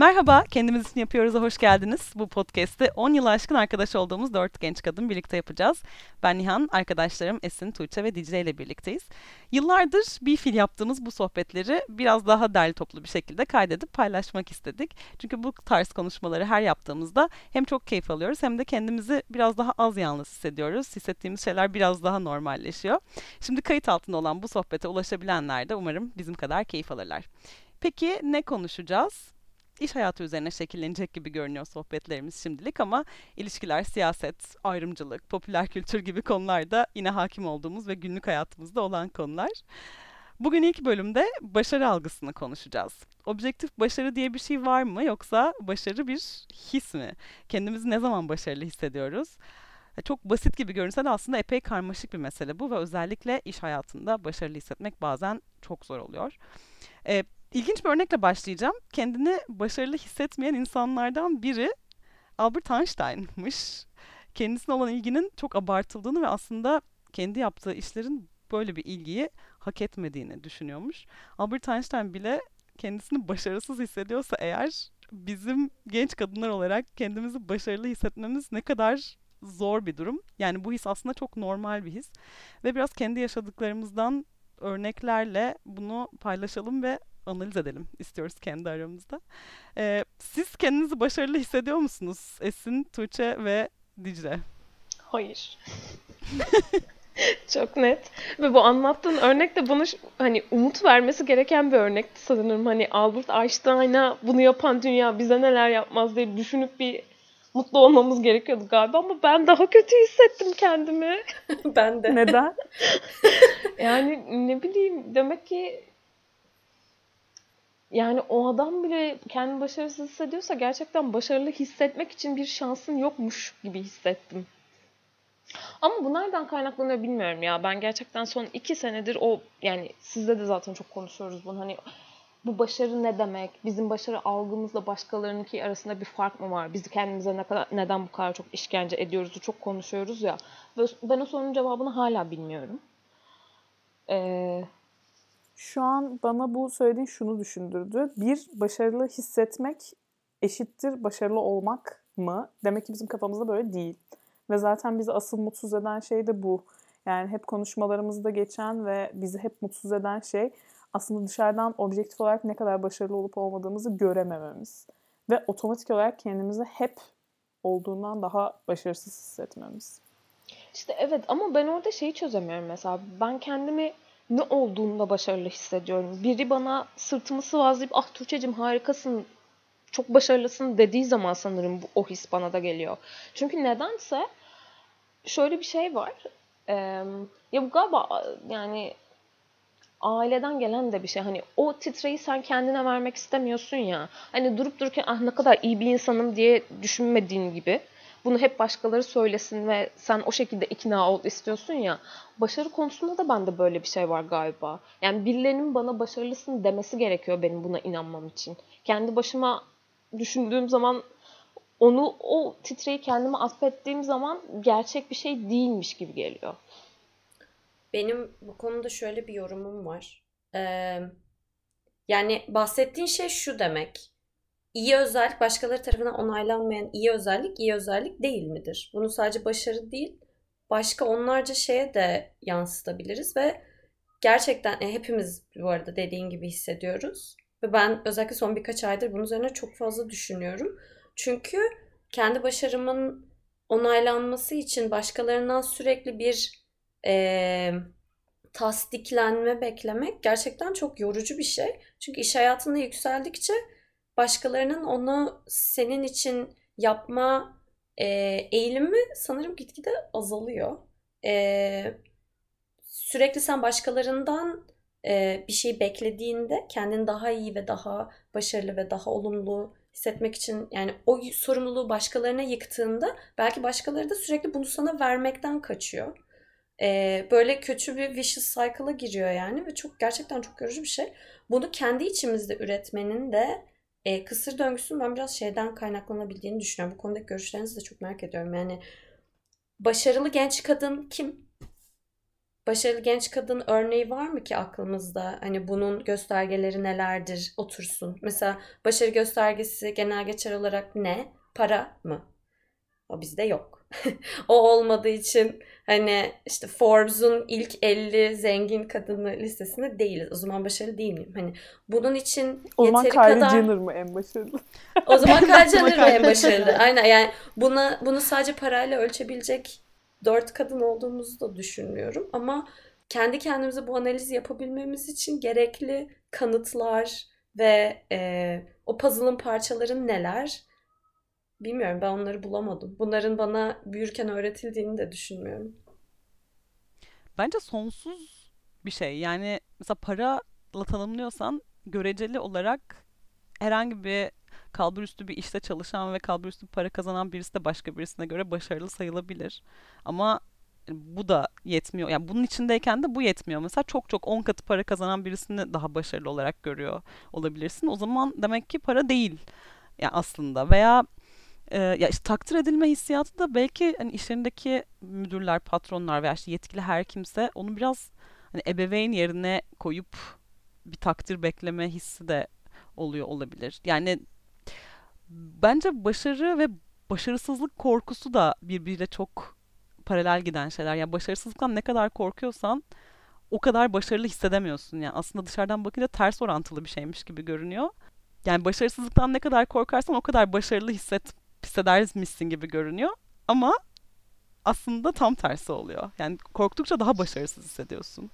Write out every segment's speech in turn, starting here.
Merhaba, kendimiz için yapıyoruz'a hoş geldiniz. Bu podcast'i 10 yıl aşkın arkadaş olduğumuz 4 genç kadın birlikte yapacağız. Ben Nihan, arkadaşlarım Esin, Tuğçe ve Dicle ile birlikteyiz. Yıllardır bir fil yaptığımız bu sohbetleri biraz daha derli toplu bir şekilde kaydedip paylaşmak istedik. Çünkü bu tarz konuşmaları her yaptığımızda hem çok keyif alıyoruz hem de kendimizi biraz daha az yalnız hissediyoruz. Hissettiğimiz şeyler biraz daha normalleşiyor. Şimdi kayıt altında olan bu sohbete ulaşabilenler de umarım bizim kadar keyif alırlar. Peki ne konuşacağız? İş hayatı üzerine şekillenecek gibi görünüyor sohbetlerimiz şimdilik ama ilişkiler, siyaset, ayrımcılık, popüler kültür gibi konularda yine hakim olduğumuz ve günlük hayatımızda olan konular. Bugün ilk bölümde başarı algısını konuşacağız. Objektif başarı diye bir şey var mı yoksa başarı bir his mi? Kendimizi ne zaman başarılı hissediyoruz? Çok basit gibi görünse de aslında epey karmaşık bir mesele bu ve özellikle iş hayatında başarılı hissetmek bazen çok zor oluyor. Ee, İlginç bir örnekle başlayacağım. Kendini başarılı hissetmeyen insanlardan biri Albert Einstein'mış. Kendisine olan ilginin çok abartıldığını ve aslında kendi yaptığı işlerin böyle bir ilgiyi hak etmediğini düşünüyormuş. Albert Einstein bile kendisini başarısız hissediyorsa eğer bizim genç kadınlar olarak kendimizi başarılı hissetmemiz ne kadar zor bir durum. Yani bu his aslında çok normal bir his. Ve biraz kendi yaşadıklarımızdan örneklerle bunu paylaşalım ve analiz edelim istiyoruz kendi aramızda. Ee, siz kendinizi başarılı hissediyor musunuz Esin, Tuğçe ve Dicle? Hayır. Çok net. Ve bu anlattığın örnek de bana hani umut vermesi gereken bir örnekti sanırım. Hani Albert Einstein'a bunu yapan dünya bize neler yapmaz diye düşünüp bir mutlu olmamız gerekiyordu galiba ama ben daha kötü hissettim kendimi. ben de. Neden? yani ne bileyim demek ki yani o adam bile kendi başarısız hissediyorsa gerçekten başarılı hissetmek için bir şansın yokmuş gibi hissettim. Ama bu nereden kaynaklanıyor bilmiyorum ya. Ben gerçekten son iki senedir o yani sizde de zaten çok konuşuyoruz bunu. Hani bu başarı ne demek? Bizim başarı algımızla başkalarınınki arasında bir fark mı var? Biz kendimize ne kadar, neden bu kadar çok işkence ediyoruz? Çok konuşuyoruz ya. Ben o sorunun cevabını hala bilmiyorum. Ee, şu an bana bu söylediğin şunu düşündürdü. Bir, başarılı hissetmek eşittir başarılı olmak mı? Demek ki bizim kafamızda böyle değil. Ve zaten bizi asıl mutsuz eden şey de bu. Yani hep konuşmalarımızda geçen ve bizi hep mutsuz eden şey aslında dışarıdan objektif olarak ne kadar başarılı olup olmadığımızı göremememiz. Ve otomatik olarak kendimizi hep olduğundan daha başarısız hissetmemiz. İşte evet ama ben orada şeyi çözemiyorum mesela. Ben kendimi ne olduğunda başarılı hissediyorum. Biri bana sırtımı sıvazlayıp ah Tuğçe'cim harikasın, çok başarılısın dediği zaman sanırım bu, o his bana da geliyor. Çünkü nedense şöyle bir şey var. Ee, ya bu galiba yani aileden gelen de bir şey. Hani o titreyi sen kendine vermek istemiyorsun ya. Hani durup dururken ah ne kadar iyi bir insanım diye düşünmediğin gibi bunu hep başkaları söylesin ve sen o şekilde ikna ol istiyorsun ya. Başarı konusunda da bende böyle bir şey var galiba. Yani birilerinin bana başarılısın demesi gerekiyor benim buna inanmam için. Kendi başıma düşündüğüm zaman onu o titreyi kendime atfettiğim zaman gerçek bir şey değilmiş gibi geliyor. Benim bu konuda şöyle bir yorumum var. Ee, yani bahsettiğin şey şu demek iyi özellik başkaları tarafından onaylanmayan iyi özellik iyi özellik değil midir? Bunu sadece başarı değil başka onlarca şeye de yansıtabiliriz ve gerçekten e, hepimiz bu arada dediğin gibi hissediyoruz. Ve ben özellikle son birkaç aydır bunun üzerine çok fazla düşünüyorum. Çünkü kendi başarımın onaylanması için başkalarından sürekli bir e, tasdiklenme beklemek gerçekten çok yorucu bir şey. Çünkü iş hayatında yükseldikçe başkalarının onu senin için yapma e, eğilimi sanırım gitgide azalıyor. E, sürekli sen başkalarından e, bir şey beklediğinde kendini daha iyi ve daha başarılı ve daha olumlu hissetmek için yani o sorumluluğu başkalarına yıktığında belki başkaları da sürekli bunu sana vermekten kaçıyor. Ee, böyle kötü bir vicious cycle'a giriyor yani ve çok gerçekten çok yorucu bir şey. Bunu kendi içimizde üretmenin de e, kısır döngüsünün ben biraz şeyden kaynaklanabildiğini düşünüyorum. Bu konudaki görüşlerinizi de çok merak ediyorum. Yani başarılı genç kadın kim? başarılı genç kadın örneği var mı ki aklımızda? Hani bunun göstergeleri nelerdir otursun. Mesela başarı göstergesi genel geçer olarak ne? Para mı? O bizde yok. o olmadığı için hani işte Forbes'un ilk 50 zengin kadını listesinde değiliz. O zaman başarılı değil miyim? Hani bunun için o zaman yeteri Kylie kadar... Jenner mı en başarılı? o zaman Kylie Jenner mı en başarılı? Aynen yani buna bunu sadece parayla ölçebilecek dört kadın olduğumuzu da düşünmüyorum. Ama kendi kendimize bu analizi yapabilmemiz için gerekli kanıtlar ve e, o puzzle'ın parçaları neler? Bilmiyorum ben onları bulamadım. Bunların bana büyürken öğretildiğini de düşünmüyorum. Bence sonsuz bir şey. Yani mesela parayla tanımlıyorsan göreceli olarak herhangi bir kalbur üstü bir işte çalışan ve kalbur üstü para kazanan birisi de başka birisine göre başarılı sayılabilir. Ama bu da yetmiyor. Yani bunun içindeyken de bu yetmiyor. Mesela çok çok 10 katı para kazanan birisini daha başarılı olarak görüyor olabilirsin. O zaman demek ki para değil yani aslında veya e, ya işte takdir edilme hissiyatı da belki hani işlerindeki müdürler, patronlar veya işte yetkili her kimse onu biraz hani ebeveyn yerine koyup bir takdir bekleme hissi de oluyor olabilir. Yani bence başarı ve başarısızlık korkusu da birbiriyle çok paralel giden şeyler. Yani başarısızlıktan ne kadar korkuyorsan o kadar başarılı hissedemiyorsun. Yani aslında dışarıdan bakınca ters orantılı bir şeymiş gibi görünüyor. Yani başarısızlıktan ne kadar korkarsan o kadar başarılı hisset hissederiz gibi görünüyor. Ama aslında tam tersi oluyor. Yani korktukça daha başarısız hissediyorsun.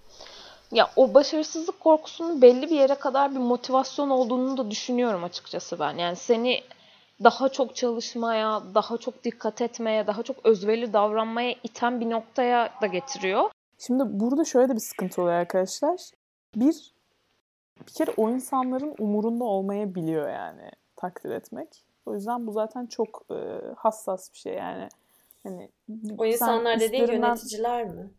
Ya o başarısızlık korkusunun belli bir yere kadar bir motivasyon olduğunu da düşünüyorum açıkçası ben. Yani seni daha çok çalışmaya, daha çok dikkat etmeye, daha çok özveri davranmaya iten bir noktaya da getiriyor. Şimdi burada şöyle de bir sıkıntı oluyor arkadaşlar. Bir, bir kere o insanların umurunda olmayabiliyor yani takdir etmek. O yüzden bu zaten çok e, hassas bir şey yani. Hani o insanlar dediğin yöneticiler mi?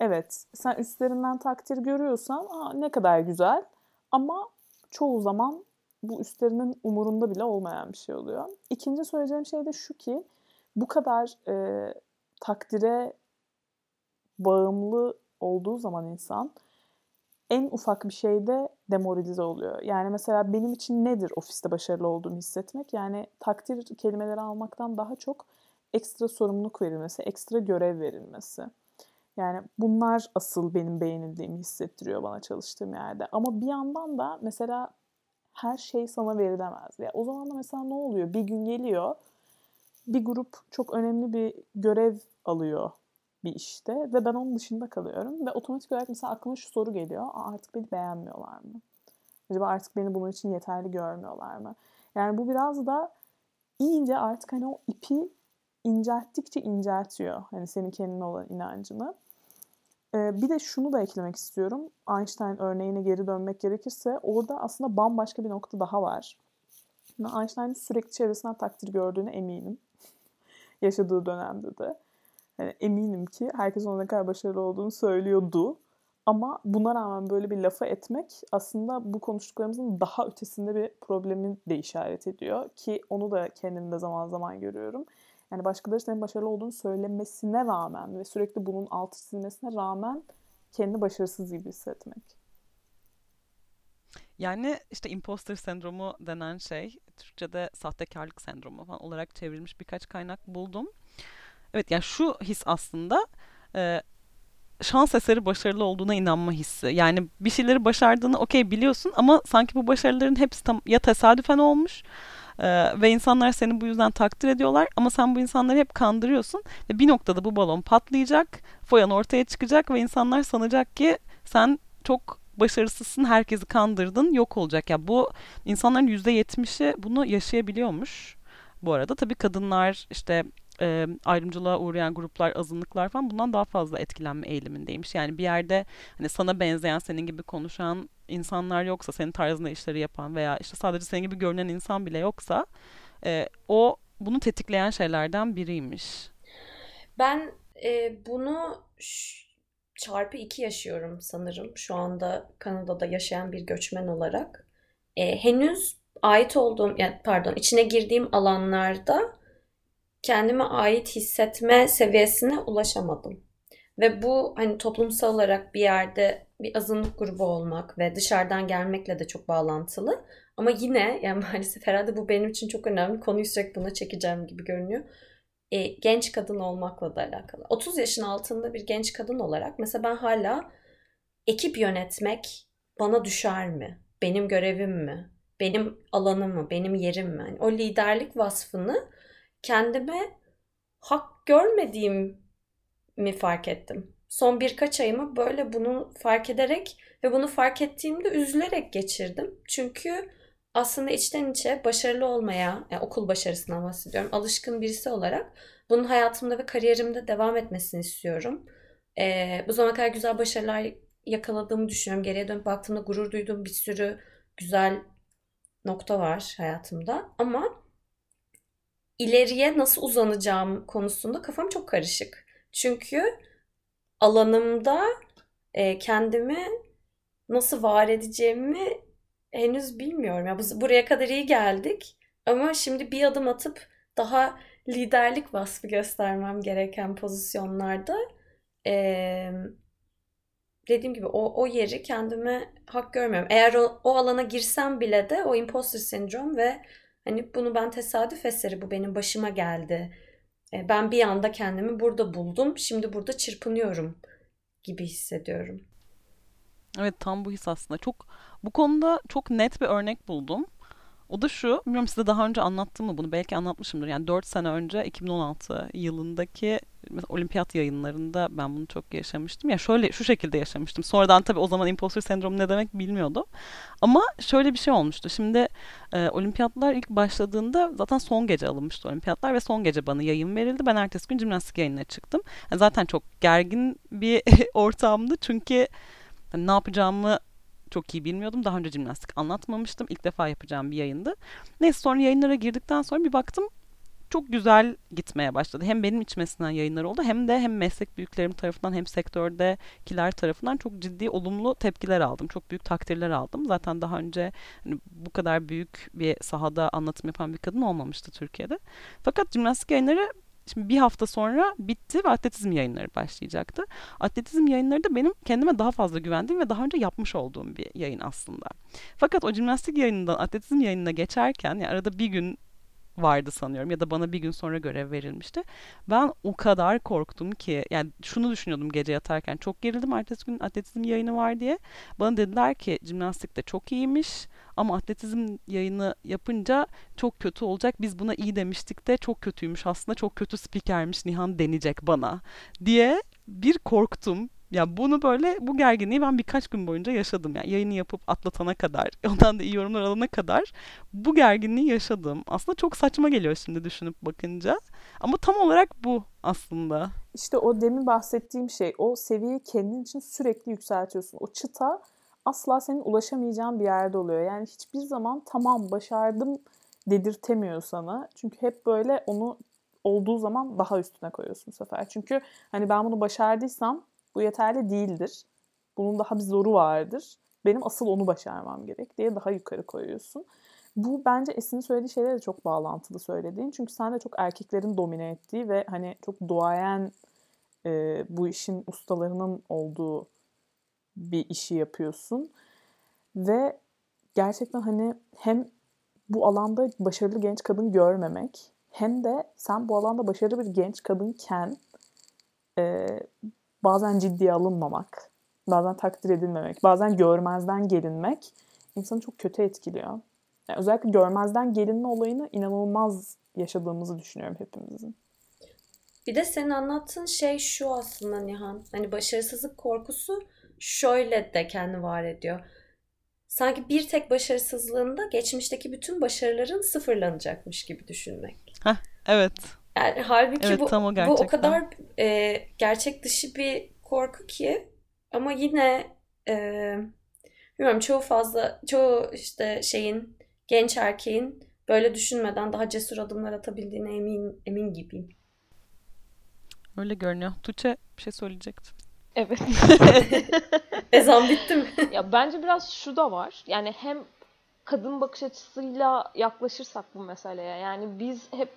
Evet. Sen üstlerinden takdir görüyorsan Aa, ne kadar güzel ama çoğu zaman bu üstlerinin umurunda bile olmayan bir şey oluyor. İkinci söyleyeceğim şey de şu ki bu kadar e, takdire bağımlı olduğu zaman insan en ufak bir şeyde demoralize oluyor. Yani mesela benim için nedir ofiste başarılı olduğumu hissetmek? Yani takdir kelimeleri almaktan daha çok ekstra sorumluluk verilmesi, ekstra görev verilmesi. Yani bunlar asıl benim beğenildiğimi hissettiriyor bana çalıştığım yerde. Ama bir yandan da mesela her şey sana verilemez. Ya o zaman da mesela ne oluyor? Bir gün geliyor, bir grup çok önemli bir görev alıyor bir işte ve ben onun dışında kalıyorum ve otomatik olarak mesela aklıma şu soru geliyor. artık beni beğenmiyorlar mı? Acaba artık beni bunun için yeterli görmüyorlar mı? Yani bu biraz da iyice artık hani o ipi incelttikçe inceltiyor. Hani senin kendine olan inancını. Ee, bir de şunu da eklemek istiyorum. Einstein örneğine geri dönmek gerekirse orada aslında bambaşka bir nokta daha var. Einstein'ın sürekli çevresinden takdir gördüğüne eminim. Yaşadığı dönemde de. Yani eminim ki herkes ona ne kadar başarılı olduğunu söylüyordu. Ama buna rağmen böyle bir lafa etmek aslında bu konuştuklarımızın daha ötesinde bir problemi de işaret ediyor. Ki onu da kendimde zaman zaman görüyorum. Yani başkaları senin başarılı olduğunu söylemesine rağmen ve sürekli bunun altı çizilmesine rağmen kendi başarısız gibi hissetmek. Yani işte imposter sendromu denen şey Türkçe'de sahtekarlık sendromu falan olarak çevrilmiş birkaç kaynak buldum. Evet yani şu his aslında e, şans eseri başarılı olduğuna inanma hissi. Yani bir şeyleri başardığını okey biliyorsun ama sanki bu başarıların hepsi tam ya tesadüfen olmuş ee, ve insanlar seni bu yüzden takdir ediyorlar ama sen bu insanları hep kandırıyorsun ve bir noktada bu balon patlayacak, foyan ortaya çıkacak ve insanlar sanacak ki sen çok başarısızsın, herkesi kandırdın, yok olacak. Ya yani bu insanların yüzde yetmişi bunu yaşayabiliyormuş. Bu arada tabii kadınlar işte e, ayrımcılığa uğrayan gruplar, azınlıklar falan bundan daha fazla etkilenme eğilimindeymiş. Yani bir yerde hani sana benzeyen, senin gibi konuşan insanlar yoksa, senin tarzında işleri yapan veya işte sadece senin gibi görünen insan bile yoksa e, o bunu tetikleyen şeylerden biriymiş. Ben e, bunu çarpı iki yaşıyorum sanırım şu anda Kanada'da yaşayan bir göçmen olarak. E, henüz ait olduğum, yani pardon içine girdiğim alanlarda kendime ait hissetme seviyesine ulaşamadım. Ve bu hani toplumsal olarak bir yerde bir azınlık grubu olmak ve dışarıdan gelmekle de çok bağlantılı. Ama yine yani maalesef herhalde bu benim için çok önemli. Konuyu sürekli buna çekeceğim gibi görünüyor. E, genç kadın olmakla da alakalı. 30 yaşın altında bir genç kadın olarak mesela ben hala ekip yönetmek bana düşer mi? Benim görevim mi? Benim alanım mı? Benim yerim mi? Yani o liderlik vasfını kendime hak görmediğim mi fark ettim. Son birkaç ayımı böyle bunu fark ederek ve bunu fark ettiğimde üzülerek geçirdim. Çünkü aslında içten içe başarılı olmaya, yani okul başarısından bahsediyorum, alışkın birisi olarak bunun hayatımda ve kariyerimde devam etmesini istiyorum. Ee, bu zamana kadar güzel başarılar yakaladığımı düşünüyorum. Geriye dönüp baktığımda gurur duyduğum bir sürü güzel nokta var hayatımda. Ama ileriye nasıl uzanacağım konusunda kafam çok karışık. Çünkü alanımda e, kendimi nasıl var edeceğimi henüz bilmiyorum. Ya bu, buraya kadar iyi geldik ama şimdi bir adım atıp daha liderlik vasfı göstermem gereken pozisyonlarda e, dediğim gibi o, o yeri kendime hak görmüyorum. Eğer o, o alana girsem bile de o imposter sendrom ve hani bunu ben tesadüf eseri bu benim başıma geldi. E, ben bir anda kendimi burada buldum. Şimdi burada çırpınıyorum gibi hissediyorum. Evet tam bu his aslında. Çok bu konuda çok net bir örnek buldum. O da şu, bilmiyorum size daha önce anlattım mı bunu? Belki anlatmışımdır. Yani 4 sene önce 2016 yılındaki olimpiyat yayınlarında ben bunu çok yaşamıştım. Ya şöyle şu şekilde yaşamıştım. Sonradan tabii o zaman imposter sendromu ne demek bilmiyordum. Ama şöyle bir şey olmuştu. Şimdi e, olimpiyatlar ilk başladığında zaten son gece alınmıştı olimpiyatlar ve son gece bana yayın verildi. Ben ertesi gün jimnastik yayınına çıktım. Yani zaten çok gergin bir ortamdı. Çünkü hani ne yapacağımı çok iyi bilmiyordum. Daha önce jimnastik anlatmamıştım. İlk defa yapacağım bir yayındı. Neyse sonra yayınlara girdikten sonra bir baktım çok güzel gitmeye başladı. Hem benim içmesinden yayınlar oldu hem de hem meslek büyüklerim tarafından hem sektördekiler tarafından çok ciddi olumlu tepkiler aldım. Çok büyük takdirler aldım. Zaten daha önce hani bu kadar büyük bir sahada anlatım yapan bir kadın olmamıştı Türkiye'de. Fakat jimnastik yayınları Şimdi bir hafta sonra bitti ve atletizm yayınları başlayacaktı. Atletizm yayınları da benim kendime daha fazla güvendiğim ve daha önce yapmış olduğum bir yayın aslında. Fakat o jimnastik yayınından atletizm yayınına geçerken yani arada bir gün vardı sanıyorum ya da bana bir gün sonra görev verilmişti. Ben o kadar korktum ki yani şunu düşünüyordum gece yatarken çok gerildim ertesi gün atletizm yayını var diye. Bana dediler ki jimnastik de çok iyiymiş ama atletizm yayını yapınca çok kötü olacak. Biz buna iyi demiştik de çok kötüymüş aslında çok kötü spikermiş Nihan deneyecek bana diye bir korktum. Ya bunu böyle bu gerginliği ben birkaç gün boyunca yaşadım. Yani yayını yapıp atlatana kadar, ondan da iyi yorumlar alana kadar bu gerginliği yaşadım. Aslında çok saçma geliyor şimdi düşünüp bakınca. Ama tam olarak bu aslında. İşte o demin bahsettiğim şey, o seviyeyi kendin için sürekli yükseltiyorsun. O çıta asla senin ulaşamayacağın bir yerde oluyor. Yani hiçbir zaman tamam başardım dedirtemiyor sana. Çünkü hep böyle onu olduğu zaman daha üstüne koyuyorsun bu sefer. Çünkü hani ben bunu başardıysam bu yeterli değildir. Bunun daha bir zoru vardır. Benim asıl onu başarmam gerek diye daha yukarı koyuyorsun. Bu bence Esin'in söylediği şeylerle de çok bağlantılı söylediğin. Çünkü sen de çok erkeklerin domine ettiği ve hani çok duayen e, bu işin ustalarının olduğu bir işi yapıyorsun. Ve gerçekten hani hem bu alanda başarılı genç kadın görmemek hem de sen bu alanda başarılı bir genç kadınken e, bazen ciddiye alınmamak, bazen takdir edilmemek, bazen görmezden gelinmek insanı çok kötü etkiliyor. Yani özellikle görmezden gelinme olayını inanılmaz yaşadığımızı düşünüyorum hepimizin. Bir de senin anlattığın şey şu aslında Nihan. Hani başarısızlık korkusu şöyle de kendi var ediyor. Sanki bir tek başarısızlığında geçmişteki bütün başarıların sıfırlanacakmış gibi düşünmek. Heh, evet. Yani halbuki evet, bu, tam o, bu o kadar e, gerçek dışı bir korku ki ama yine e, bilmiyorum çoğu fazla çoğu işte şeyin genç erkeğin böyle düşünmeden daha cesur adımlar atabildiğine emin emin gibiyim. Öyle görünüyor. Tuğçe bir şey söyleyecektin. Evet. Ezan bitti mi? ya bence biraz şu da var. Yani hem kadın bakış açısıyla yaklaşırsak bu meseleye. Yani biz hep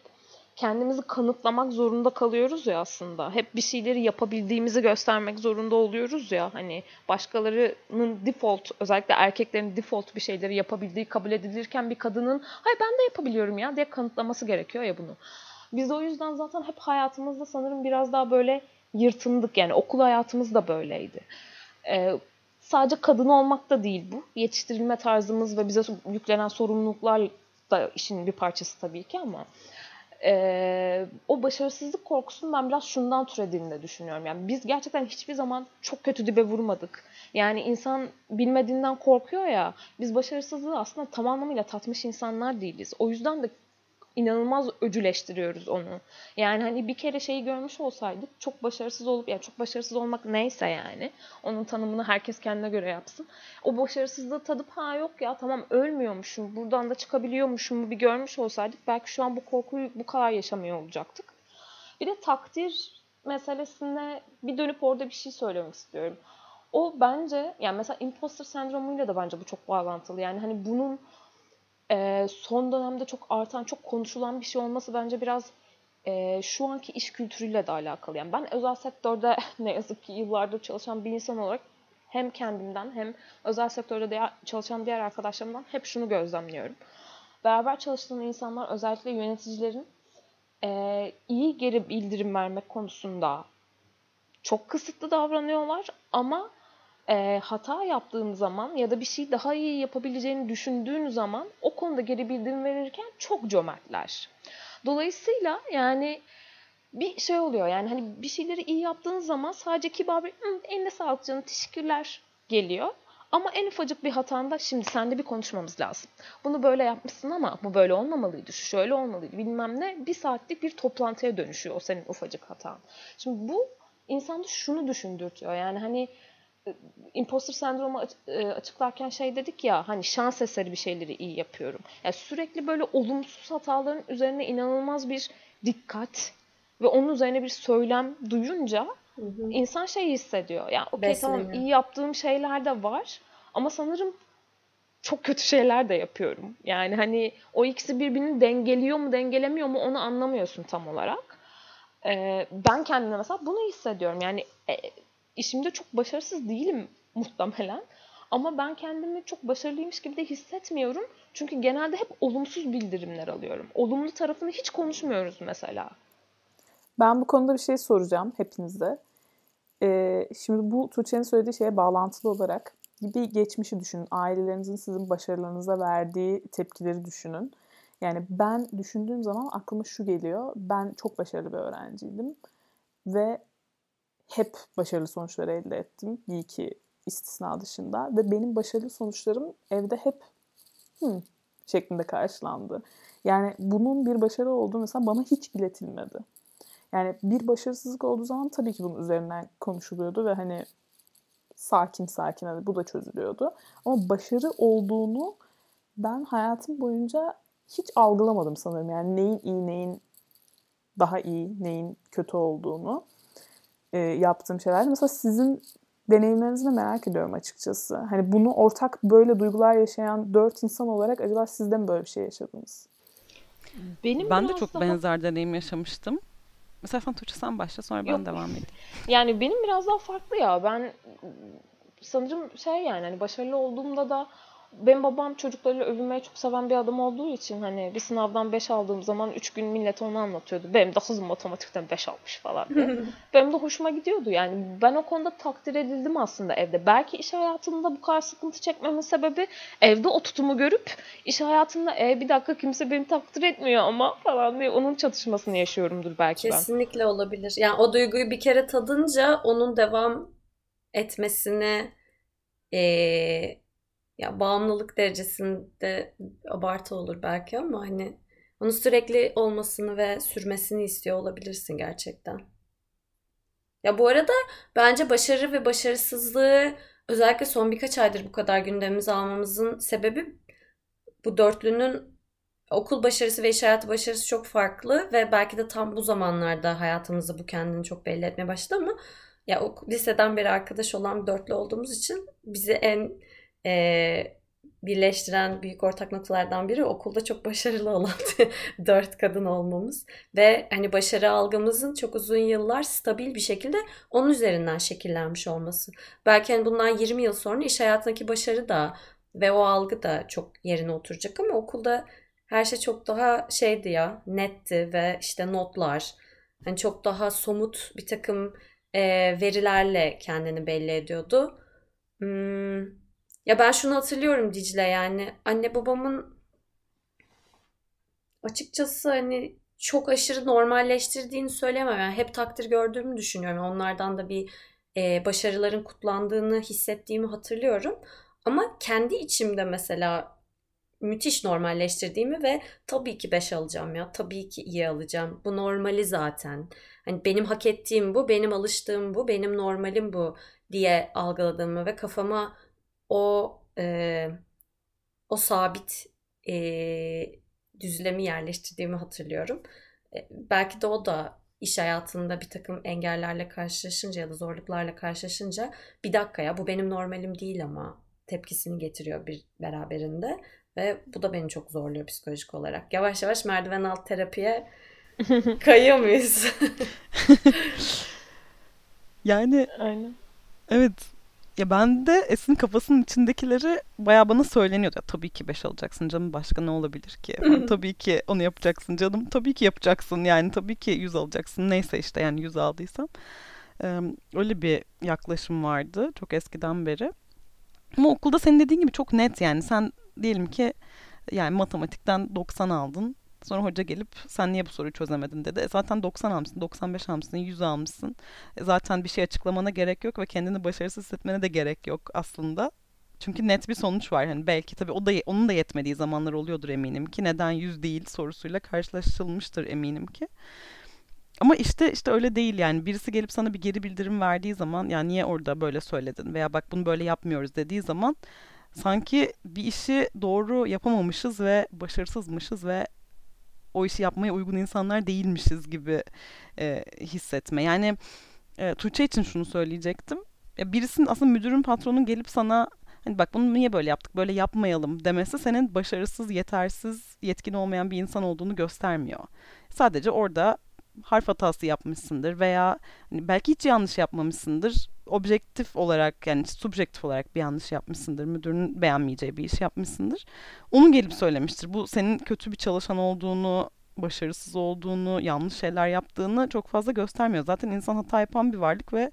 kendimizi kanıtlamak zorunda kalıyoruz ya aslında. Hep bir şeyleri yapabildiğimizi göstermek zorunda oluyoruz ya. Hani başkalarının default özellikle erkeklerin default bir şeyleri yapabildiği kabul edilirken bir kadının hayır ben de yapabiliyorum ya diye kanıtlaması gerekiyor ya bunu. Biz de o yüzden zaten hep hayatımızda sanırım biraz daha böyle yırtındık. Yani okul hayatımız da böyleydi. Ee, sadece kadın olmak da değil bu. Yetiştirilme tarzımız ve bize yüklenen sorumluluklar da işin bir parçası tabii ki ama e, o başarısızlık korkusunun ben biraz şundan türediğini de düşünüyorum. Yani biz gerçekten hiçbir zaman çok kötü dibe vurmadık. Yani insan bilmediğinden korkuyor ya. Biz başarısızlığı aslında tam anlamıyla tatmış insanlar değiliz. O yüzden de inanılmaz öcüleştiriyoruz onu. Yani hani bir kere şeyi görmüş olsaydık çok başarısız olup yani çok başarısız olmak neyse yani onun tanımını herkes kendine göre yapsın. O başarısızlığı tadıp ha yok ya tamam ölmüyormuşum buradan da çıkabiliyormuşum bir görmüş olsaydık belki şu an bu korkuyu bu kadar yaşamıyor olacaktık. Bir de takdir meselesine bir dönüp orada bir şey söylemek istiyorum. O bence yani mesela imposter sendromuyla da bence bu çok bağlantılı. Yani hani bunun e, son dönemde çok artan, çok konuşulan bir şey olması bence biraz e, şu anki iş kültürüyle de alakalı. Yani ben özel sektörde ne yazık ki yıllardır çalışan bir insan olarak hem kendimden hem özel sektörde diğer, çalışan diğer arkadaşlarımdan hep şunu gözlemliyorum. Beraber çalıştığım insanlar özellikle yöneticilerin e, iyi geri bildirim vermek konusunda çok kısıtlı davranıyorlar ama e, hata yaptığın zaman ya da bir şey daha iyi yapabileceğini düşündüğün zaman o konuda geri bildirim verirken çok cömertler. Dolayısıyla yani bir şey oluyor yani hani bir şeyleri iyi yaptığın zaman sadece kibar bir eline sağlık canım teşekkürler geliyor. Ama en ufacık bir hatanda şimdi sende bir konuşmamız lazım. Bunu böyle yapmışsın ama bu böyle olmamalıydı, şu şöyle olmalıydı bilmem ne. Bir saatlik bir toplantıya dönüşüyor o senin ufacık hatan. Şimdi bu insanda şunu düşündürtüyor yani hani imposter sendromu e, açıklarken şey dedik ya hani şans eseri bir şeyleri iyi yapıyorum. Yani sürekli böyle olumsuz hataların üzerine inanılmaz bir dikkat ve onun üzerine bir söylem duyunca hı hı. insan şey hissediyor. Yani okey tamam iyi yaptığım şeyler de var ama sanırım çok kötü şeyler de yapıyorum. Yani hani o ikisi birbirini dengeliyor mu dengelemiyor mu onu anlamıyorsun tam olarak. Ee, ben kendime mesela bunu hissediyorum. Yani e, işimde çok başarısız değilim muhtemelen. Ama ben kendimi çok başarılıymış gibi de hissetmiyorum. Çünkü genelde hep olumsuz bildirimler alıyorum. Olumlu tarafını hiç konuşmuyoruz mesela. Ben bu konuda bir şey soracağım hepinize. Ee, şimdi bu Tuğçe'nin söylediği şeye bağlantılı olarak bir geçmişi düşünün. Ailelerinizin sizin başarılarınıza verdiği tepkileri düşünün. Yani ben düşündüğüm zaman aklıma şu geliyor. Ben çok başarılı bir öğrenciydim. Ve hep başarılı sonuçlar elde ettim. Bir iki istisna dışında. Ve benim başarılı sonuçlarım evde hep hmm, şeklinde karşılandı. Yani bunun bir başarı olduğu mesela bana hiç iletilmedi. Yani bir başarısızlık olduğu zaman tabii ki bunun üzerinden konuşuluyordu ve hani sakin sakin hani bu da çözülüyordu. Ama başarı olduğunu ben hayatım boyunca hiç algılamadım sanırım. Yani neyin iyi, neyin daha iyi, neyin kötü olduğunu e, yaptığım şeyler. Mesela sizin deneyimlerinizi de merak ediyorum açıkçası. Hani bunu ortak böyle duygular yaşayan dört insan olarak acaba siz de mi böyle bir şey yaşadınız? Benim ben de çok daha... benzer deneyim yaşamıştım. Mesela sen Tuğçe sen başla sonra ben Yok. devam edeyim. Yani benim biraz daha farklı ya. Ben sanırım şey yani hani başarılı olduğumda da benim babam çocuklarıyla övünmeyi çok seven bir adam olduğu için hani bir sınavdan 5 aldığım zaman 3 gün millet onu anlatıyordu. Benim de kızım matematikten 5 almış falan diye. benim de hoşuma gidiyordu yani. Ben o konuda takdir edildim aslında evde. Belki iş hayatında bu kadar sıkıntı çekmemin sebebi evde o tutumu görüp iş hayatında e bir dakika kimse beni takdir etmiyor ama falan diye onun çatışmasını yaşıyorumdur belki Kesinlikle ben. Kesinlikle olabilir. Yani o duyguyu bir kere tadınca onun devam etmesini eee ya bağımlılık derecesinde abartı olur belki ama hani onu sürekli olmasını ve sürmesini istiyor olabilirsin gerçekten. Ya bu arada bence başarı ve başarısızlığı özellikle son birkaç aydır bu kadar gündemimize almamızın sebebi bu dörtlünün okul başarısı ve iş hayatı başarısı çok farklı ve belki de tam bu zamanlarda hayatımızda bu kendini çok belli etmeye başladı ama ya liseden beri arkadaş olan bir dörtlü olduğumuz için bizi en e, birleştiren büyük ortak noktalardan biri okulda çok başarılı olan dört kadın olmamız ve hani başarı algımızın çok uzun yıllar stabil bir şekilde onun üzerinden şekillenmiş olması. Belki hani bundan 20 yıl sonra iş hayatındaki başarı da ve o algı da çok yerine oturacak ama okulda her şey çok daha şeydi ya netti ve işte notlar hani çok daha somut bir takım e, verilerle kendini belli ediyordu. Hmm, ya ben şunu hatırlıyorum Dicle yani anne babamın açıkçası hani çok aşırı normalleştirdiğini söyleyemem. Yani hep takdir gördüğümü düşünüyorum. Onlardan da bir e, başarıların kutlandığını hissettiğimi hatırlıyorum. Ama kendi içimde mesela müthiş normalleştirdiğimi ve tabii ki 5 alacağım ya. Tabii ki iyi alacağım. Bu normali zaten. Hani benim hak ettiğim bu, benim alıştığım bu, benim normalim bu diye algıladığımı ve kafama o e, o sabit e, düzlemi yerleştirdiğimi hatırlıyorum. E, belki de o da iş hayatında bir takım engellerle karşılaşınca ya da zorluklarla karşılaşınca bir dakika ya bu benim normalim değil ama tepkisini getiriyor bir beraberinde ve bu da beni çok zorluyor psikolojik olarak. Yavaş yavaş merdiven alt terapiye kayıyor muyuz? yani Aynen. evet ya ben de Esin kafasının içindekileri baya bana söyleniyordu. Ya, tabii ki 5 alacaksın canım başka ne olabilir ki? Ben, tabii ki onu yapacaksın canım. Tabii ki yapacaksın yani tabii ki 100 alacaksın. Neyse işte yani 100 aldıysam. Ee, öyle bir yaklaşım vardı çok eskiden beri. Ama okulda senin dediğin gibi çok net yani. Sen diyelim ki yani matematikten 90 aldın. Sonra hoca gelip sen niye bu soruyu çözemedin dedi. E zaten 90 almışsın, 95 almışsın, 100 almışsın. E zaten bir şey açıklamana gerek yok ve kendini başarısız hissetmene de gerek yok aslında. Çünkü net bir sonuç var. Hani belki tabii o da onun da yetmediği zamanlar oluyordur eminim ki. Neden 100 değil sorusuyla karşılaşılmıştır eminim ki. Ama işte işte öyle değil yani. Birisi gelip sana bir geri bildirim verdiği zaman yani niye orada böyle söyledin veya bak bunu böyle yapmıyoruz dediği zaman sanki bir işi doğru yapamamışız ve başarısızmışız ve o işi yapmaya uygun insanlar değilmişiz gibi e, hissetme. Yani e, Tuğçe için şunu söyleyecektim. Ya birisinin aslında müdürün patronun gelip sana hani bak bunu niye böyle yaptık böyle yapmayalım demesi senin başarısız, yetersiz, yetkin olmayan bir insan olduğunu göstermiyor. Sadece orada harf hatası yapmışsındır veya hani belki hiç yanlış yapmamışsındır. Objektif olarak yani subjektif olarak bir yanlış yapmışsındır. Müdürün beğenmeyeceği bir iş yapmışsındır. Onu gelip söylemiştir. Bu senin kötü bir çalışan olduğunu, başarısız olduğunu, yanlış şeyler yaptığını çok fazla göstermiyor. Zaten insan hata yapan bir varlık ve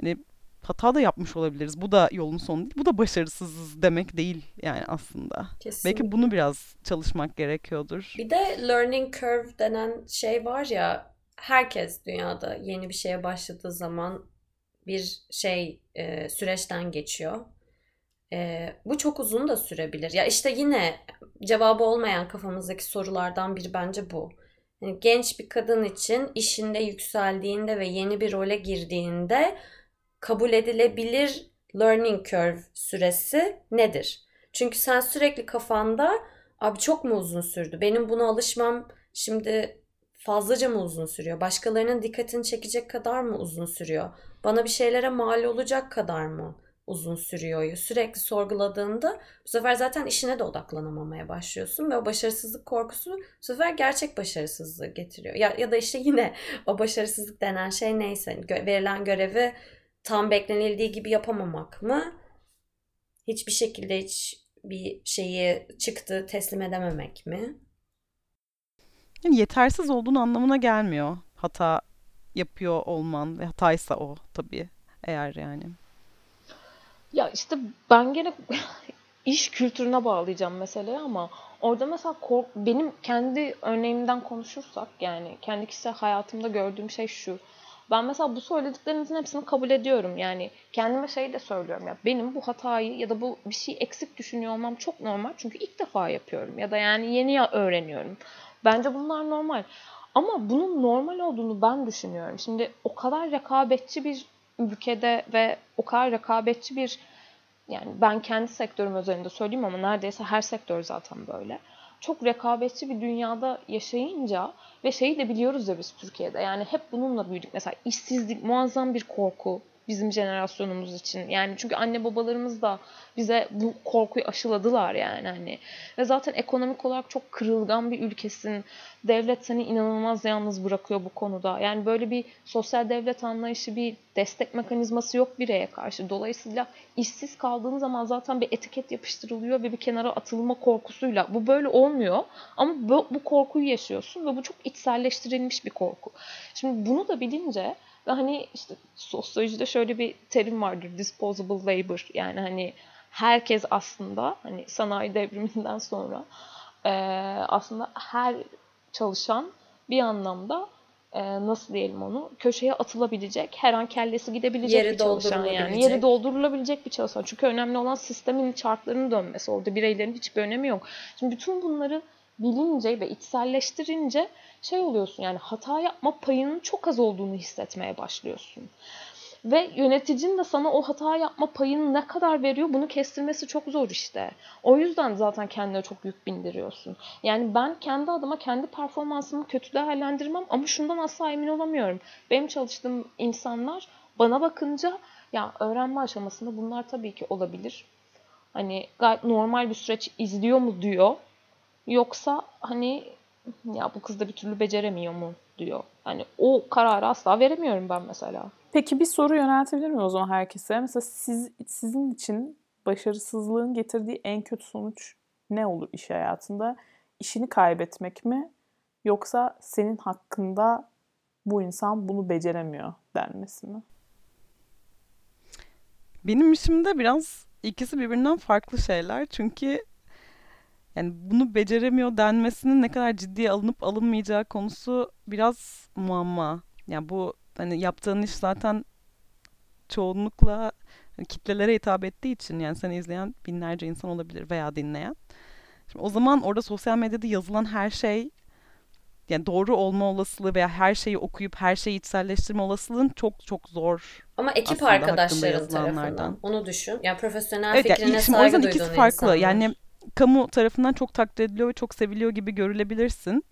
hani hata da yapmış olabiliriz. Bu da yolun sonu değil. Bu da başarısızız demek değil yani aslında. Kesinlikle. Belki bunu biraz çalışmak gerekiyordur. Bir de learning curve denen şey var ya herkes dünyada yeni bir şeye başladığı zaman bir şey e, süreçten geçiyor. E, bu çok uzun da sürebilir. Ya işte yine cevabı olmayan kafamızdaki sorulardan biri bence bu. Yani genç bir kadın için işinde yükseldiğinde ve yeni bir role girdiğinde kabul edilebilir learning curve süresi nedir? Çünkü sen sürekli kafanda abi çok mu uzun sürdü? Benim buna alışmam şimdi fazlaca mı uzun sürüyor? Başkalarının dikkatini çekecek kadar mı uzun sürüyor? Bana bir şeylere mal olacak kadar mı uzun sürüyor? Sürekli sorguladığında bu sefer zaten işine de odaklanamamaya başlıyorsun ve o başarısızlık korkusu bu sefer gerçek başarısızlığı getiriyor. Ya, ya da işte yine o başarısızlık denen şey neyse gö- verilen görevi tam beklenildiği gibi yapamamak mı? Hiçbir şekilde hiç bir şeyi çıktı teslim edememek mi? Yani yetersiz olduğunu anlamına gelmiyor. Hata yapıyor olman ve hataysa o tabii eğer yani. Ya işte ben gene iş kültürüne bağlayacağım meseleyi ama orada mesela kork benim kendi örneğimden konuşursak yani kendi kişisel hayatımda gördüğüm şey şu. Ben mesela bu söylediklerinizin hepsini kabul ediyorum. Yani kendime şey de söylüyorum ya benim bu hatayı ya da bu bir şey eksik düşünüyor olmam çok normal. Çünkü ilk defa yapıyorum ya da yani yeni öğreniyorum. Bence bunlar normal. Ama bunun normal olduğunu ben düşünüyorum. Şimdi o kadar rekabetçi bir ülkede ve o kadar rekabetçi bir yani ben kendi sektörüm özelinde söyleyeyim ama neredeyse her sektör zaten böyle. Çok rekabetçi bir dünyada yaşayınca ve şeyi de biliyoruz ya biz Türkiye'de yani hep bununla büyüdük. Mesela işsizlik muazzam bir korku. Bizim jenerasyonumuz için. Yani çünkü anne babalarımız da bize bu korkuyu aşıladılar yani hani. Ve zaten ekonomik olarak çok kırılgan bir ülkesin. Devlet seni inanılmaz yalnız bırakıyor bu konuda. Yani böyle bir sosyal devlet anlayışı, bir destek mekanizması yok bireye karşı. Dolayısıyla işsiz kaldığın zaman zaten bir etiket yapıştırılıyor ve bir kenara atılma korkusuyla. Bu böyle olmuyor ama bu, bu korkuyu yaşıyorsun ve bu çok içselleştirilmiş bir korku. Şimdi bunu da bilince ve hani işte sosyolojide şöyle bir terim vardır. Disposable labor. Yani hani herkes aslında hani sanayi devriminden sonra e, aslında her çalışan bir anlamda e, nasıl diyelim onu köşeye atılabilecek her an kellesi gidebilecek Yeri bir çalışan yani yeri doldurulabilecek bir çalışan çünkü önemli olan sistemin çarklarının dönmesi orada bireylerin hiçbir önemi yok. Şimdi bütün bunları bilince ve içselleştirince şey oluyorsun yani hata yapma payının çok az olduğunu hissetmeye başlıyorsun. Ve yöneticin de sana o hata yapma payını ne kadar veriyor bunu kestirmesi çok zor işte. O yüzden zaten kendine çok yük bindiriyorsun. Yani ben kendi adıma kendi performansımı kötü değerlendirmem ama şundan asla emin olamıyorum. Benim çalıştığım insanlar bana bakınca ya öğrenme aşamasında bunlar tabii ki olabilir. Hani gayet normal bir süreç izliyor mu diyor. Yoksa hani ya bu kız da bir türlü beceremiyor mu diyor. Hani o kararı asla veremiyorum ben mesela. Peki bir soru yöneltebilir miyim o zaman herkese? Mesela siz sizin için başarısızlığın getirdiği en kötü sonuç ne olur iş hayatında? İşini kaybetmek mi? Yoksa senin hakkında bu insan bunu beceremiyor denmesi mi? Benim işimde biraz ikisi birbirinden farklı şeyler. Çünkü yani bunu beceremiyor denmesinin ne kadar ciddiye alınıp alınmayacağı konusu biraz muamma. Yani bu hani yaptığın iş zaten çoğunlukla hani kitlelere hitap ettiği için yani seni izleyen binlerce insan olabilir veya dinleyen. Şimdi o zaman orada sosyal medyada yazılan her şey yani doğru olma olasılığı veya her şeyi okuyup her şeyi içselleştirme olasılığın çok çok zor. Ama ekip arkadaşların tarafından onu düşün. Yani profesyonel evet, fikrine yani saygı o yüzden ikisi farklı. Insanlar. Yani kamu tarafından çok takdir ediliyor ve çok seviliyor gibi görülebilirsin.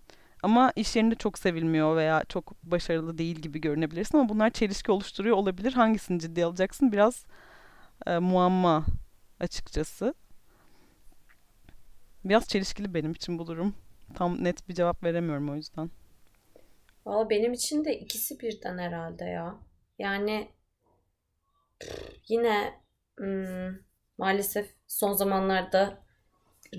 Ama iş yerinde çok sevilmiyor veya çok başarılı değil gibi görünebilirsin ama bunlar çelişki oluşturuyor olabilir. Hangisini ciddiye alacaksın biraz e, muamma açıkçası. Biraz çelişkili benim için bu durum. Tam net bir cevap veremiyorum o yüzden. Valla benim için de ikisi birden herhalde ya. Yani yine hmm, maalesef son zamanlarda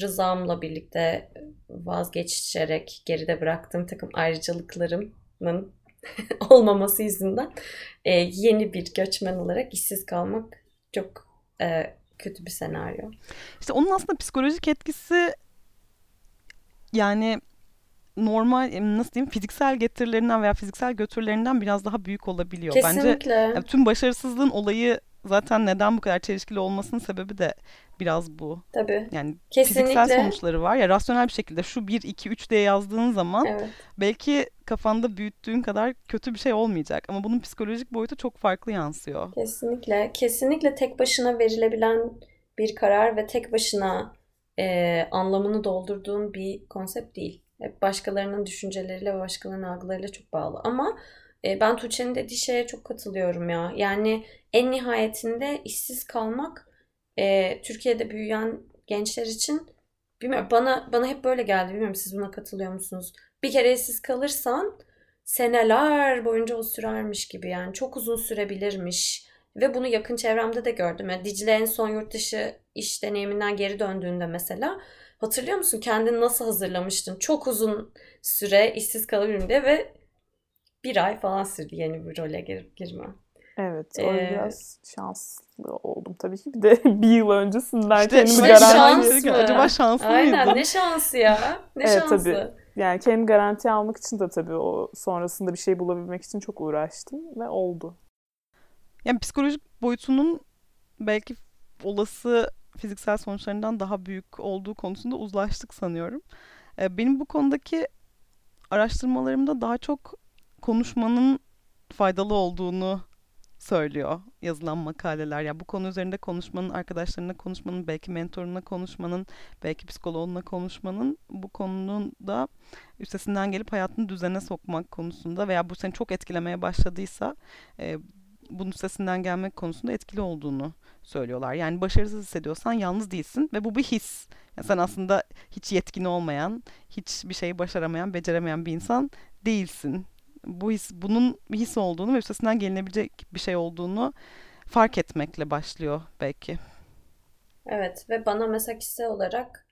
rızamla birlikte vazgeçerek geride bıraktığım takım ayrıcalıklarımın olmaması yüzünden e, yeni bir göçmen olarak işsiz kalmak çok e, kötü bir senaryo. İşte onun aslında psikolojik etkisi yani normal nasıl diyeyim fiziksel getirilerinden veya fiziksel götürülerinden biraz daha büyük olabiliyor. Kesinlikle. Bence yani tüm başarısızlığın olayı zaten neden bu kadar çelişkili olmasının sebebi de biraz bu. Tabii. Yani Kesinlikle. fiziksel sonuçları var. Ya rasyonel bir şekilde şu 1 2 3 diye yazdığın zaman evet. belki kafanda büyüttüğün kadar kötü bir şey olmayacak ama bunun psikolojik boyutu çok farklı yansıyor. Kesinlikle. Kesinlikle tek başına verilebilen bir karar ve tek başına e, anlamını doldurduğun bir konsept değil. Hep başkalarının düşünceleriyle ve başkalarının algılarıyla çok bağlı. Ama e, ben Tuğçe'nin dediği şeye çok katılıyorum ya. Yani en nihayetinde işsiz kalmak e, Türkiye'de büyüyen gençler için bilmiyorum bana bana hep böyle geldi. Bilmiyorum siz buna katılıyor musunuz? Bir kere işsiz kalırsan seneler boyunca o sürermiş gibi yani çok uzun sürebilirmiş. Ve bunu yakın çevremde de gördüm. Yani Dicle en son yurt dışı iş deneyiminden geri döndüğünde mesela hatırlıyor musun kendini nasıl hazırlamıştın? Çok uzun süre işsiz kalabilirim diye ve bir ay falan sürdü yeni bir role gir girme. Evet, o ee, biraz şanslı oldum tabii ki. Bir de bir yıl öncesinden işte, kendimi garanti? Acaba şanslı Aynen, mıydı? ne şansı ya. Ne evet, şansı. Tabii. Yani kendimi garanti almak için de tabii o sonrasında bir şey bulabilmek için çok uğraştım ve oldu. Yani psikolojik boyutunun belki olası fiziksel sonuçlarından daha büyük olduğu konusunda uzlaştık sanıyorum. Benim bu konudaki araştırmalarımda daha çok konuşmanın faydalı olduğunu söylüyor yazılan makaleler. Ya bu konu üzerinde konuşmanın, arkadaşlarına konuşmanın, belki mentoruna konuşmanın, belki psikoloğunla konuşmanın bu konunun da üstesinden gelip hayatını düzene sokmak konusunda veya bu seni çok etkilemeye başladıysa e, bunun üstesinden gelmek konusunda etkili olduğunu söylüyorlar. Yani başarısız hissediyorsan yalnız değilsin ve bu bir his. Yani sen aslında hiç yetkin olmayan, hiç bir şeyi başaramayan, beceremeyen bir insan değilsin. Bu his, bunun his olduğunu ve üstesinden gelinebilecek bir şey olduğunu fark etmekle başlıyor belki. Evet ve bana mesela kişisel olarak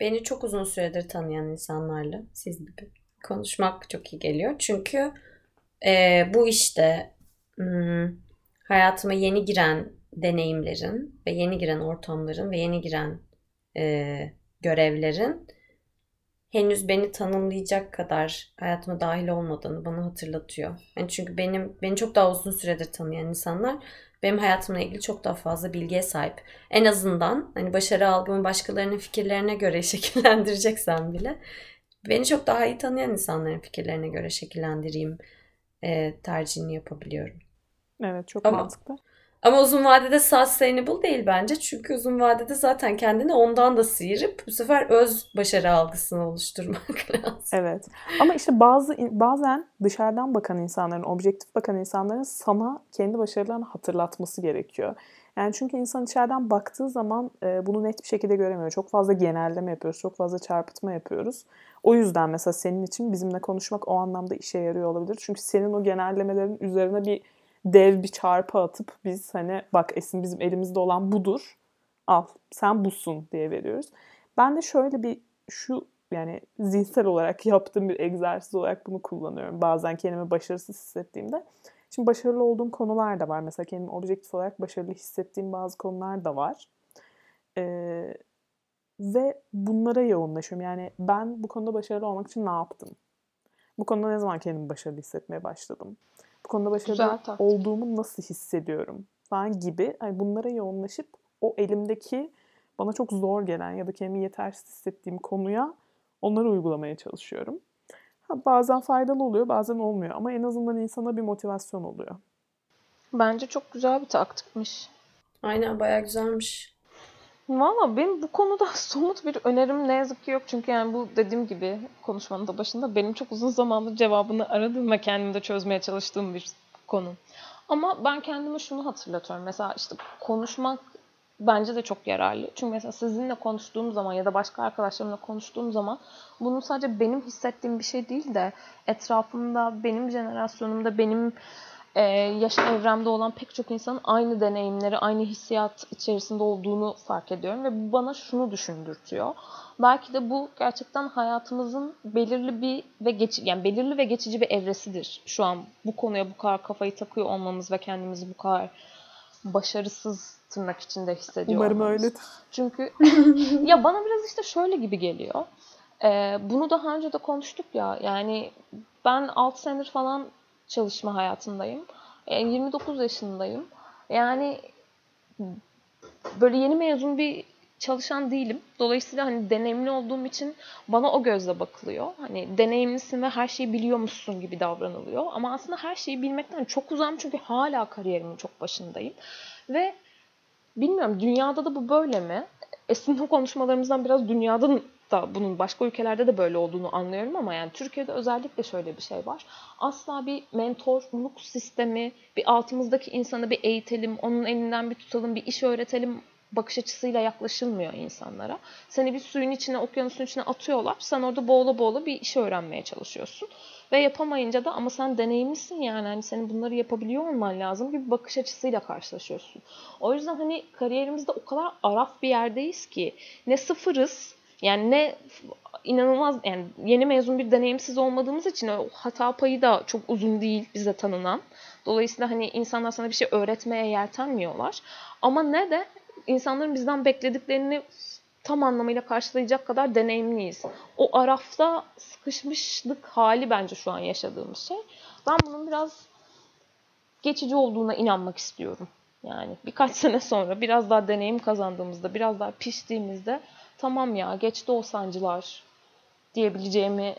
beni çok uzun süredir tanıyan insanlarla siz gibi konuşmak çok iyi geliyor. Çünkü e, bu işte hmm, hayatıma yeni giren deneyimlerin ve yeni giren ortamların ve yeni giren e, görevlerin henüz beni tanımlayacak kadar hayatıma dahil olmadığını bana hatırlatıyor. Yani çünkü benim beni çok daha uzun süredir tanıyan insanlar benim hayatımla ilgili çok daha fazla bilgiye sahip. En azından hani başarı algımı başkalarının fikirlerine göre şekillendireceksem bile beni çok daha iyi tanıyan insanların fikirlerine göre şekillendireyim e, tercihini yapabiliyorum. Evet çok Ama, mantıklı. Ama uzun vadede sustainable değil bence. Çünkü uzun vadede zaten kendini ondan da sıyırıp bu sefer öz başarı algısını oluşturmak lazım. Evet. Ama işte bazı bazen dışarıdan bakan insanların, objektif bakan insanların sana kendi başarılarını hatırlatması gerekiyor. Yani çünkü insan içeriden baktığı zaman e, bunu net bir şekilde göremiyor. Çok fazla genelleme yapıyoruz, çok fazla çarpıtma yapıyoruz. O yüzden mesela senin için bizimle konuşmak o anlamda işe yarıyor olabilir. Çünkü senin o genellemelerin üzerine bir dev bir çarpı atıp biz hani bak Esin bizim elimizde olan budur. Al sen busun diye veriyoruz. Ben de şöyle bir şu yani zihinsel olarak yaptığım bir egzersiz olarak bunu kullanıyorum. Bazen kendimi başarısız hissettiğimde. Şimdi başarılı olduğum konular da var. Mesela kendimi objektif olarak başarılı hissettiğim bazı konular da var. Ee, ve bunlara yoğunlaşıyorum. Yani ben bu konuda başarılı olmak için ne yaptım? Bu konuda ne zaman kendimi başarılı hissetmeye başladım? Bu konuda başarılı olduğumu nasıl hissediyorum? Falan gibi yani bunlara yoğunlaşıp o elimdeki bana çok zor gelen ya da kendimi yetersiz hissettiğim konuya onları uygulamaya çalışıyorum. Ha, bazen faydalı oluyor, bazen olmuyor ama en azından insana bir motivasyon oluyor. Bence çok güzel bir taktikmiş. Aynen bayağı güzelmiş. Valla benim bu konuda somut bir önerim ne yazık ki yok. Çünkü yani bu dediğim gibi konuşmanın da başında benim çok uzun zamandır cevabını aradığım ve kendimde çözmeye çalıştığım bir konu. Ama ben kendime şunu hatırlatıyorum. Mesela işte konuşmak bence de çok yararlı. Çünkü mesela sizinle konuştuğum zaman ya da başka arkadaşlarımla konuştuğum zaman bunun sadece benim hissettiğim bir şey değil de etrafımda, benim jenerasyonumda, benim e, yaş evremde olan pek çok insanın aynı deneyimleri, aynı hissiyat içerisinde olduğunu fark ediyorum ve bu bana şunu düşündürtüyor. Belki de bu gerçekten hayatımızın belirli bir ve geç yani belirli ve geçici bir evresidir. Şu an bu konuya bu kadar kafayı takıyor olmamız ve kendimizi bu kadar başarısız tırnak içinde hissediyor Umarım olmamız. öyledir. Çünkü ya bana biraz işte şöyle gibi geliyor. Ee, bunu daha önce de konuştuk ya. Yani ben 6 senedir falan çalışma hayatındayım. Yani e, 29 yaşındayım. Yani böyle yeni mezun bir çalışan değilim. Dolayısıyla hani deneyimli olduğum için bana o gözle bakılıyor. Hani deneyimlisin ve her şeyi biliyormuşsun gibi davranılıyor. Ama aslında her şeyi bilmekten çok uzağım çünkü hala kariyerimin çok başındayım. Ve bilmiyorum dünyada da bu böyle mi? Esin'in konuşmalarımızdan biraz dünyadan da bunun başka ülkelerde de böyle olduğunu anlıyorum ama yani Türkiye'de özellikle şöyle bir şey var. Asla bir mentorluk sistemi, bir altımızdaki insanı bir eğitelim, onun elinden bir tutalım, bir iş öğretelim bakış açısıyla yaklaşılmıyor insanlara. Seni bir suyun içine, okyanusun içine atıyorlar. Sen orada boğula boğula bir iş öğrenmeye çalışıyorsun. Ve yapamayınca da ama sen deneyimlisin yani hani senin bunları yapabiliyor olman lazım gibi bir bakış açısıyla karşılaşıyorsun. O yüzden hani kariyerimizde o kadar araf bir yerdeyiz ki ne sıfırız yani ne inanılmaz yani yeni mezun bir deneyimsiz olmadığımız için o hata payı da çok uzun değil bize tanınan. Dolayısıyla hani insanlar sana bir şey öğretmeye yeltenmiyorlar. Ama ne de insanların bizden beklediklerini tam anlamıyla karşılayacak kadar deneyimliyiz. O arafta sıkışmışlık hali bence şu an yaşadığımız şey. Ben bunun biraz geçici olduğuna inanmak istiyorum. Yani birkaç sene sonra biraz daha deneyim kazandığımızda, biraz daha piştiğimizde tamam ya geçti o sancılar diyebileceğimi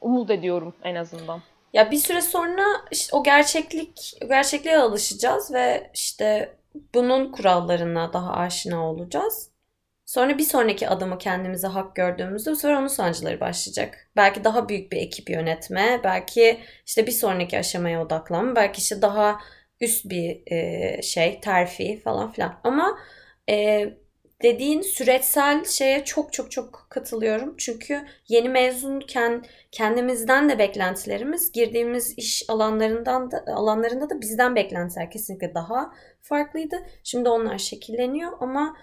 umut ediyorum en azından. Ya bir süre sonra işte o gerçeklik, o gerçekliğe alışacağız ve işte bunun kurallarına daha aşina olacağız. Sonra bir sonraki adımı kendimize hak gördüğümüzde bu sefer onun sancıları başlayacak. Belki daha büyük bir ekip yönetme, belki işte bir sonraki aşamaya odaklanma, belki işte daha üst bir e, şey, terfi falan filan. Ama e, dediğin süreçsel şeye çok çok çok katılıyorum. Çünkü yeni mezunken kendimizden de beklentilerimiz, girdiğimiz iş alanlarından da alanlarında da bizden beklentiler kesinlikle daha farklıydı. Şimdi onlar şekilleniyor ama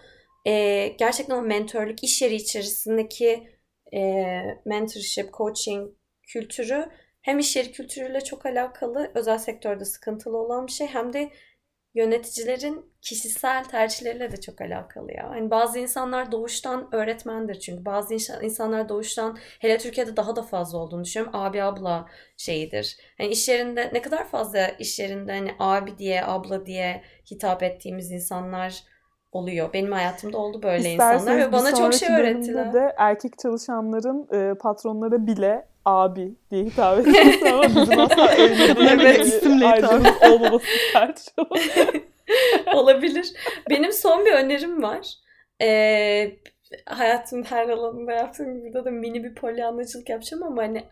e, gerçekten o mentorluk iş yeri içerisindeki e, mentorship, coaching kültürü hem iş yeri kültürüyle çok alakalı, özel sektörde sıkıntılı olan bir şey hem de yöneticilerin kişisel tercihleriyle de çok alakalı ya. Hani bazı insanlar doğuştan öğretmendir çünkü bazı insanlar doğuştan hele Türkiye'de daha da fazla olduğunu düşünüyorum. Abi abla şeyidir. Hani iş yerinde ne kadar fazla iş yerinde hani abi diye abla diye hitap ettiğimiz insanlar oluyor. Benim hayatımda oldu böyle İsterseniz insanlar ve bana çok şey öğrettiler. de erkek çalışanların e, patronlara bile abi diye hitap ediyorsun ama bizim asla evliliğe isimle hitap olmaması tartışılır. Olabilir. Benim son bir önerim var. Ee, hayatımın her alanında yaptığım gibi burada da mini bir polyanlacılık yapacağım ama hani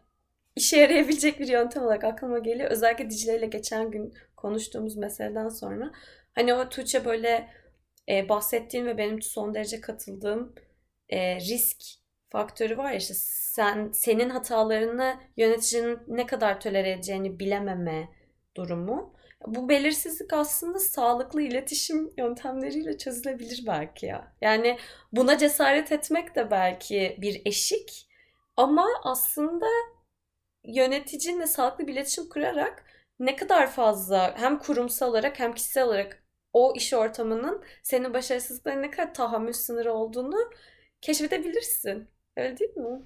işe yarayabilecek bir yöntem olarak aklıma geliyor. Özellikle Dicle ile geçen gün konuştuğumuz meseleden sonra. Hani o Tuğçe böyle e, bahsettiğim ve benim son derece katıldığım e, risk faktörü var ya işte sen senin hatalarını yöneticinin ne kadar tolere edeceğini bilememe durumu. Bu belirsizlik aslında sağlıklı iletişim yöntemleriyle çözülebilir belki ya. Yani buna cesaret etmek de belki bir eşik ama aslında yöneticinle sağlıklı bir iletişim kurarak ne kadar fazla hem kurumsal olarak hem kişisel olarak o iş ortamının senin başarısızlıklarına ne kadar tahammül sınırı olduğunu keşfedebilirsin. Öyle değil mi?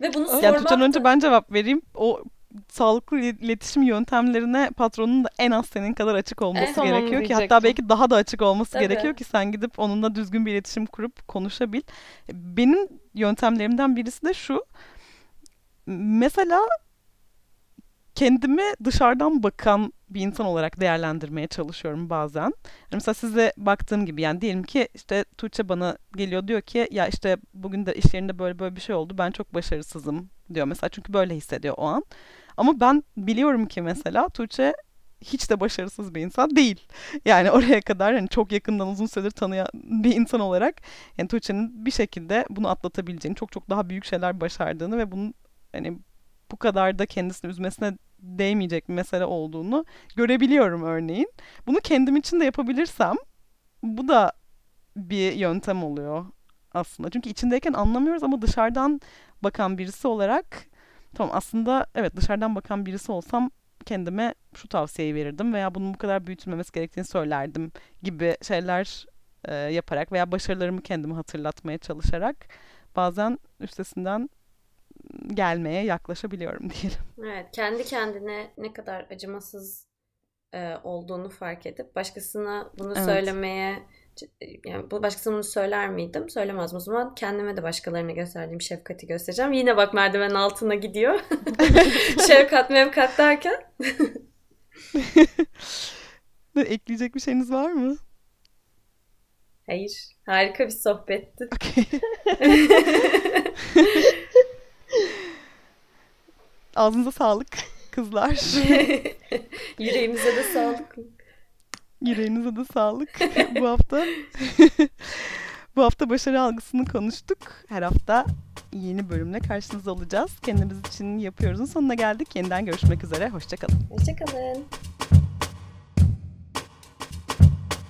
Ve bunu sormak... Yani da... önce ben cevap vereyim. O sağlıklı iletişim yöntemlerine patronun da en az senin kadar açık olması eh, gerekiyor ki hatta belki daha da açık olması Tabii. gerekiyor ki sen gidip onunla düzgün bir iletişim kurup konuşabil. Benim yöntemlerimden birisi de şu. Mesela kendimi dışarıdan bakan bir insan olarak değerlendirmeye çalışıyorum bazen. Yani mesela size baktığım gibi yani diyelim ki işte Tuğçe bana geliyor diyor ki ya işte bugün de iş yerinde böyle böyle bir şey oldu ben çok başarısızım diyor mesela çünkü böyle hissediyor o an. Ama ben biliyorum ki mesela Tuğçe hiç de başarısız bir insan değil. Yani oraya kadar hani çok yakından uzun süredir tanıyan bir insan olarak yani Tuğçe'nin bir şekilde bunu atlatabileceğini, çok çok daha büyük şeyler başardığını ve bunun hani bu kadar da kendisini üzmesine değmeyecek bir mesele olduğunu görebiliyorum örneğin. Bunu kendim için de yapabilirsem bu da bir yöntem oluyor aslında. Çünkü içindeyken anlamıyoruz ama dışarıdan bakan birisi olarak tamam aslında evet dışarıdan bakan birisi olsam kendime şu tavsiyeyi verirdim veya bunun bu kadar büyütülmemesi gerektiğini söylerdim gibi şeyler e, yaparak veya başarılarımı kendime hatırlatmaya çalışarak bazen üstesinden gelmeye yaklaşabiliyorum diyelim. Evet, kendi kendine ne kadar acımasız e, olduğunu fark edip başkasına bunu evet. söylemeye yani bu başkasına bunu söyler miydim? Söylemezdim. O zaman kendime de başkalarına gösterdiğim şefkati göstereceğim. Yine bak merdiven altına gidiyor. Şefkat mevkat derken. Ekleyecek bir şeyiniz var mı? Hayır. Harika bir sohbetti. Okay. Ağzınıza sağlık kızlar. Yüreğimize de sağlık. Yüreğinize de sağlık. bu hafta bu hafta başarı algısını konuştuk. Her hafta yeni bölümle karşınızda olacağız. Kendimiz için yapıyoruzun sonuna geldik. Yeniden görüşmek üzere. Hoşçakalın. Hoşçakalın.